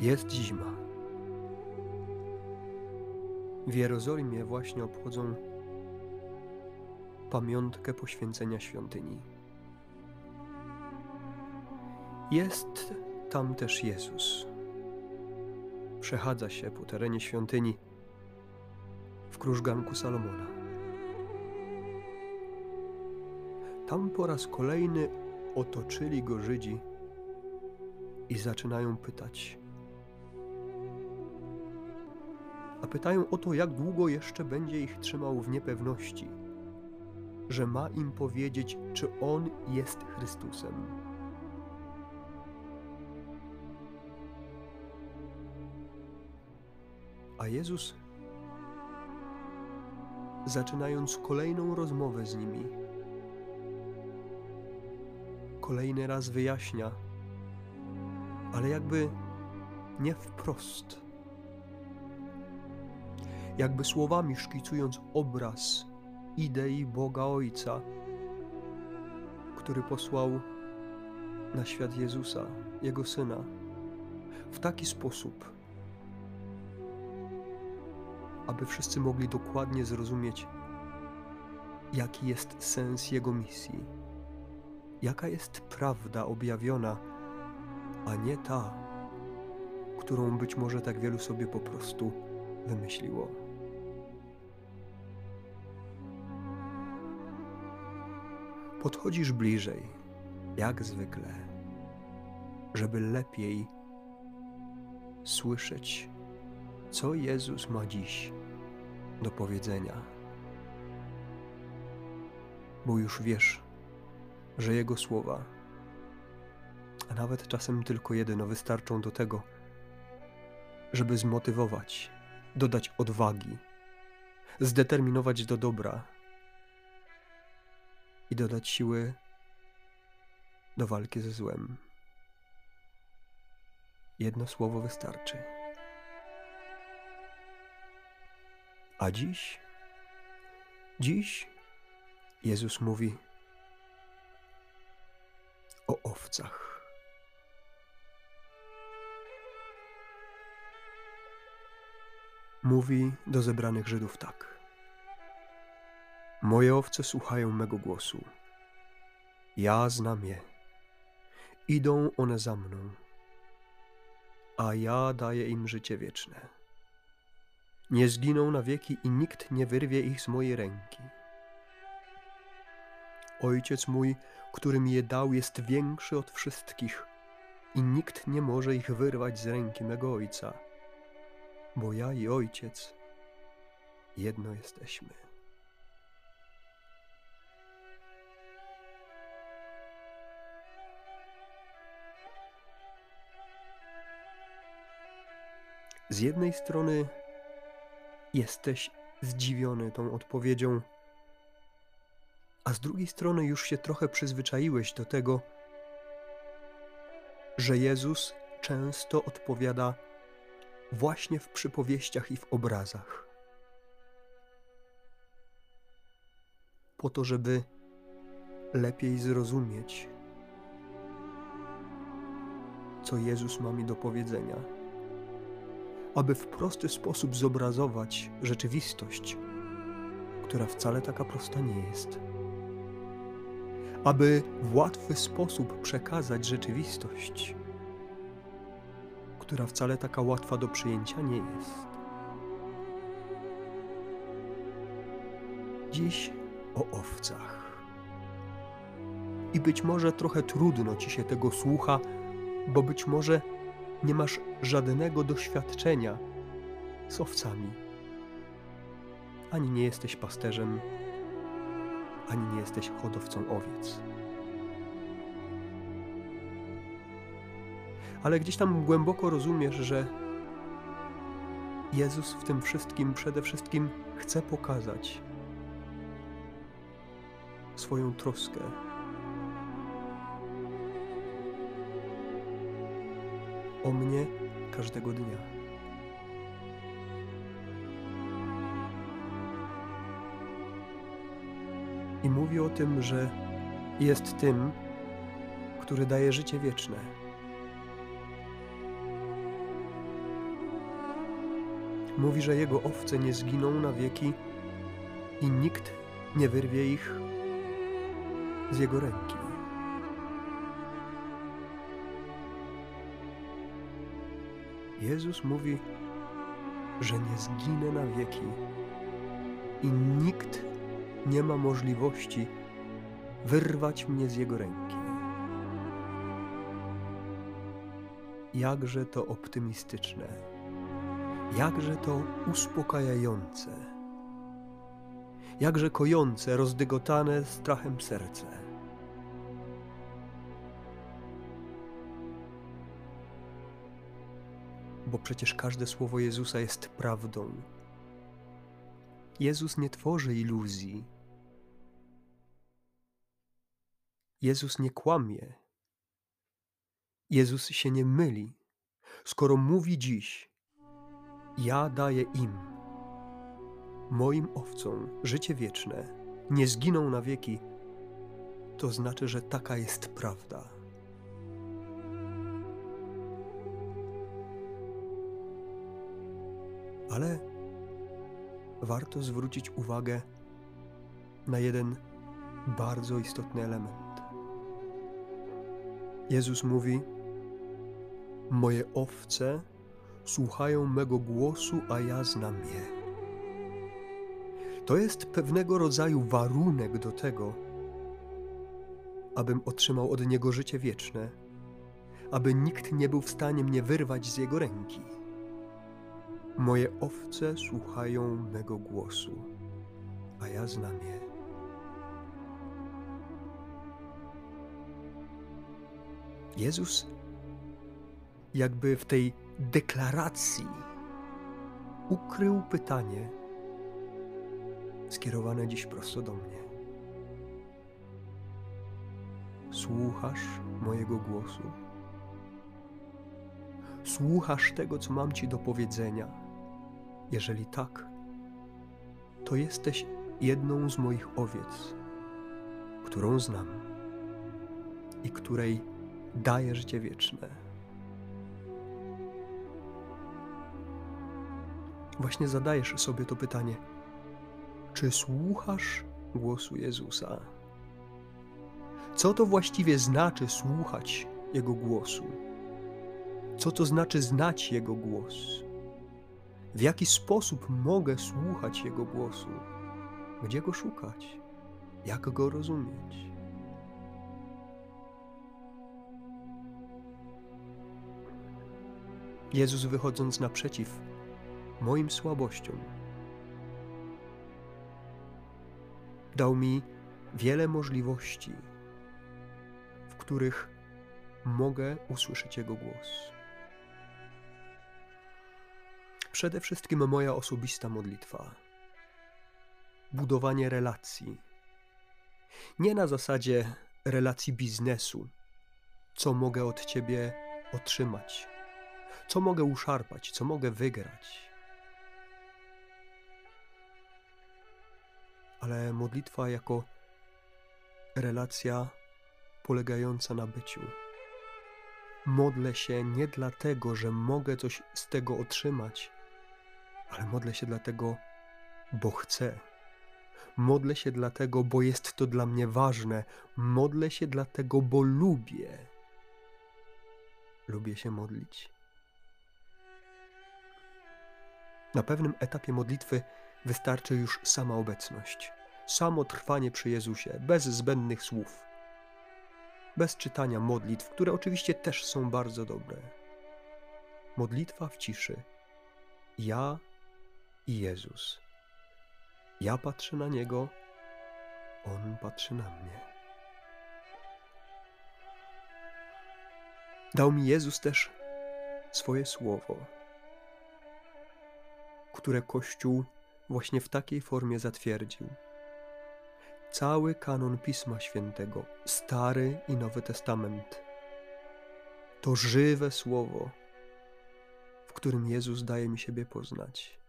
Jest zima. W Jerozolimie właśnie obchodzą pamiątkę poświęcenia świątyni. Jest tam też Jezus. Przechadza się po terenie świątyni w krużganku Salomona. Tam po raz kolejny otoczyli go Żydzi i zaczynają pytać. A pytają o to, jak długo jeszcze będzie ich trzymał w niepewności, że ma im powiedzieć, czy on jest Chrystusem. A Jezus, zaczynając kolejną rozmowę z nimi, kolejny raz wyjaśnia, ale jakby nie wprost. Jakby słowami szkicując obraz idei Boga Ojca, który posłał na świat Jezusa, Jego Syna, w taki sposób, aby wszyscy mogli dokładnie zrozumieć, jaki jest sens Jego misji, jaka jest prawda objawiona, a nie ta, którą być może tak wielu sobie po prostu wymyśliło. Podchodzisz bliżej, jak zwykle, żeby lepiej słyszeć, co Jezus ma dziś do powiedzenia. Bo już wiesz, że Jego słowa, a nawet czasem tylko jedno, wystarczą do tego, żeby zmotywować, dodać odwagi, zdeterminować do dobra i dodać siły do walki ze złem. Jedno słowo wystarczy. A dziś, dziś Jezus mówi o owcach. Mówi do zebranych Żydów tak. Moje owce słuchają mego głosu. Ja znam je. Idą one za mną, a ja daję im życie wieczne. Nie zginą na wieki i nikt nie wyrwie ich z mojej ręki. Ojciec mój, który mi je dał, jest większy od wszystkich i nikt nie może ich wyrwać z ręki mego Ojca, bo ja i Ojciec jedno jesteśmy. Z jednej strony jesteś zdziwiony tą odpowiedzią, a z drugiej strony już się trochę przyzwyczaiłeś do tego, że Jezus często odpowiada właśnie w przypowieściach i w obrazach. Po to, żeby lepiej zrozumieć, co Jezus ma mi do powiedzenia, aby w prosty sposób zobrazować rzeczywistość, która wcale taka prosta nie jest aby w łatwy sposób przekazać rzeczywistość, która wcale taka łatwa do przyjęcia nie jest. Dziś o owcach. I być może trochę trudno ci się tego słucha, bo być może nie masz żadnego doświadczenia z owcami. Ani nie jesteś pasterzem, ani nie jesteś hodowcą owiec. Ale gdzieś tam głęboko rozumiesz, że Jezus w tym wszystkim przede wszystkim chce pokazać swoją troskę. O mnie każdego dnia. I mówi o tym, że jest tym, który daje życie wieczne. Mówi, że jego owce nie zginą na wieki i nikt nie wyrwie ich z jego ręki. Jezus mówi, że nie zginę na wieki i nikt nie ma możliwości wyrwać mnie z jego ręki. Jakże to optymistyczne, jakże to uspokajające, jakże kojące, rozdygotane strachem serce. Bo przecież każde słowo Jezusa jest prawdą. Jezus nie tworzy iluzji. Jezus nie kłamie. Jezus się nie myli. Skoro mówi dziś, ja daję im, moim owcom, życie wieczne, nie zginą na wieki, to znaczy, że taka jest prawda. Ale warto zwrócić uwagę na jeden bardzo istotny element. Jezus mówi: Moje owce słuchają mego głosu, a ja znam je. To jest pewnego rodzaju warunek do tego, abym otrzymał od Niego życie wieczne, aby nikt nie był w stanie mnie wyrwać z Jego ręki. Moje owce słuchają mego głosu, a ja znam je. Jezus, jakby w tej deklaracji, ukrył pytanie skierowane dziś prosto do mnie. Słuchasz mojego głosu? Słuchasz tego, co mam Ci do powiedzenia? Jeżeli tak, to jesteś jedną z moich owiec, którą znam i której daje życie wieczne. Właśnie zadajesz sobie to pytanie: czy słuchasz głosu Jezusa? Co to właściwie znaczy słuchać Jego głosu? Co to znaczy znać Jego głos? W jaki sposób mogę słuchać Jego głosu? Gdzie go szukać? Jak go rozumieć? Jezus wychodząc naprzeciw moim słabościom, dał mi wiele możliwości, w których mogę usłyszeć Jego głos. Przede wszystkim moja osobista modlitwa, budowanie relacji. Nie na zasadzie relacji biznesu, co mogę od Ciebie otrzymać, co mogę uszarpać, co mogę wygrać. Ale modlitwa jako relacja polegająca na byciu. Modlę się nie dlatego, że mogę coś z tego otrzymać, ale modlę się dlatego, bo chcę. Modlę się dlatego, bo jest to dla mnie ważne. Modlę się dlatego, bo lubię. Lubię się modlić. Na pewnym etapie modlitwy wystarczy już sama obecność, samo trwanie przy Jezusie, bez zbędnych słów, bez czytania modlitw, które oczywiście też są bardzo dobre. Modlitwa w ciszy. Ja i Jezus. Ja patrzę na Niego, On patrzy na mnie. Dał mi Jezus też swoje słowo, które Kościół właśnie w takiej formie zatwierdził. Cały kanon Pisma Świętego, Stary i Nowy Testament, to żywe słowo, w którym Jezus daje mi siebie poznać.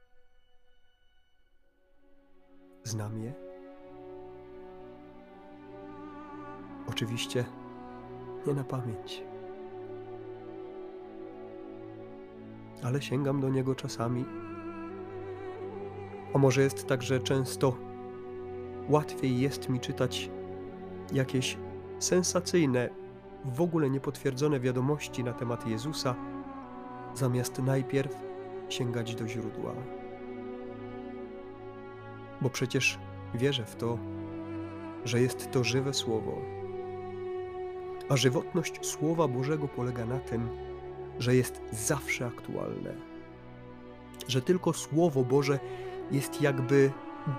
Znam je? Oczywiście nie na pamięć. Ale sięgam do niego czasami A może jest tak, że często łatwiej jest mi czytać jakieś sensacyjne, w ogóle niepotwierdzone wiadomości na temat Jezusa, zamiast najpierw sięgać do źródła. Bo przecież wierzę w to, że jest to żywe słowo. A żywotność Słowa Bożego polega na tym, że jest zawsze aktualne. Że tylko Słowo Boże jest jakby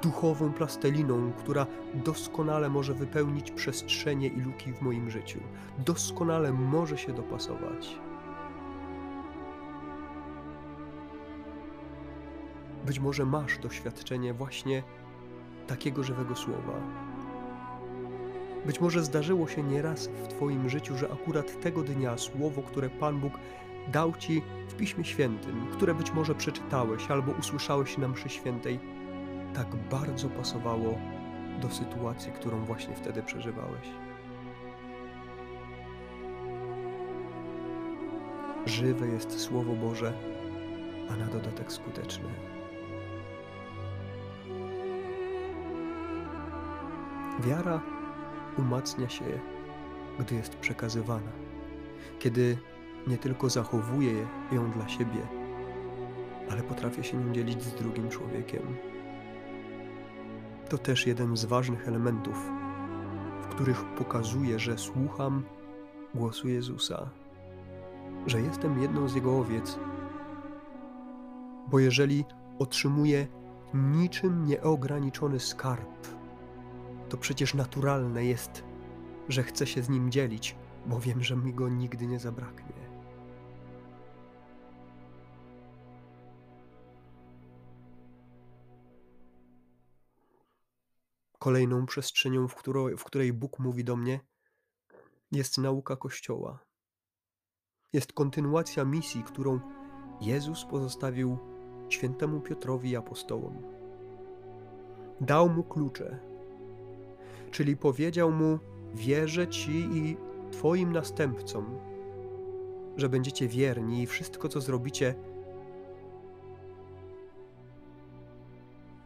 duchową plastelliną, która doskonale może wypełnić przestrzenie i luki w moim życiu. Doskonale może się dopasować. Być może masz doświadczenie właśnie takiego żywego słowa. Być może zdarzyło się nieraz w Twoim życiu, że akurat tego dnia słowo, które Pan Bóg dał Ci w Piśmie Świętym, które być może przeczytałeś albo usłyszałeś na mszy świętej, tak bardzo pasowało do sytuacji, którą właśnie wtedy przeżywałeś. Żywe jest Słowo Boże, a na dodatek skuteczne. Wiara umacnia się, gdy jest przekazywana, kiedy nie tylko zachowuję ją dla siebie, ale potrafię się nią dzielić z drugim człowiekiem. To też jeden z ważnych elementów, w których pokazuję, że słucham głosu Jezusa, że jestem jedną z Jego owiec. Bo jeżeli otrzymuję niczym nieograniczony skarb, to przecież naturalne jest, że chcę się z nim dzielić, bo wiem, że mi go nigdy nie zabraknie. Kolejną przestrzenią, w, którą, w której Bóg mówi do mnie, jest nauka Kościoła. Jest kontynuacja misji, którą Jezus pozostawił świętemu Piotrowi i apostołom. Dał mu klucze, czyli powiedział mu: Wierzę ci i Twoim następcom, że będziecie wierni i wszystko, co zrobicie,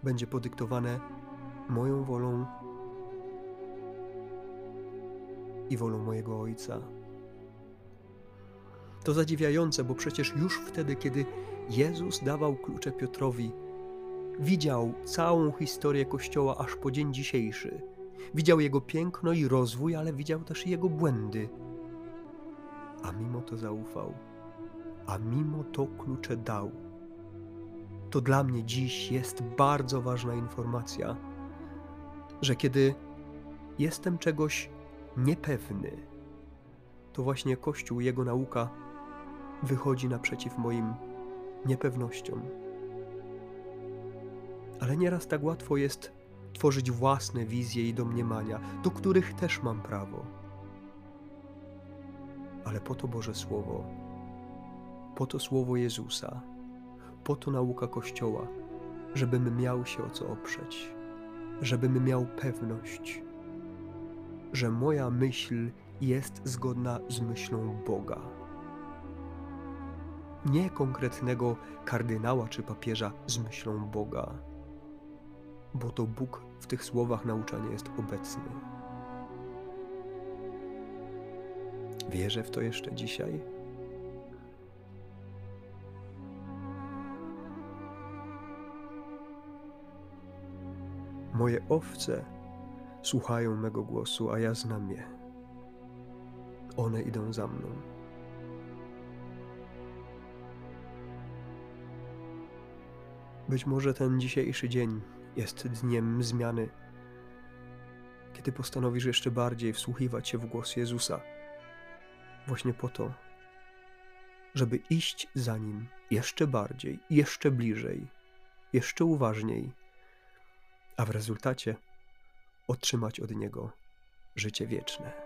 będzie podyktowane moją wolą i wolą mojego Ojca. To zadziwiające, bo przecież już wtedy, kiedy Jezus dawał klucze Piotrowi, widział całą historię Kościoła aż po dzień dzisiejszy. Widział jego piękno i rozwój, ale widział też jego błędy. A mimo to zaufał, a mimo to klucze dał. To dla mnie dziś jest bardzo ważna informacja że kiedy jestem czegoś niepewny, to właśnie Kościół, jego nauka wychodzi naprzeciw moim niepewnościom. Ale nieraz tak łatwo jest tworzyć własne wizje i domniemania, do których też mam prawo. Ale po to Boże Słowo, po to Słowo Jezusa, po to nauka Kościoła, żebym miał się o co oprzeć żebym miał pewność, że moja myśl jest zgodna z myślą Boga. Nie konkretnego kardynała czy papieża z myślą Boga, bo to Bóg w tych słowach nauczania jest obecny. Wierzę w to jeszcze dzisiaj. Moje owce słuchają mego głosu, a ja znam je. One idą za mną. Być może ten dzisiejszy dzień jest dniem zmiany, kiedy postanowisz jeszcze bardziej wsłuchiwać się w głos Jezusa, właśnie po to, żeby iść za nim jeszcze bardziej, jeszcze bliżej, jeszcze uważniej a w rezultacie otrzymać od Niego życie wieczne.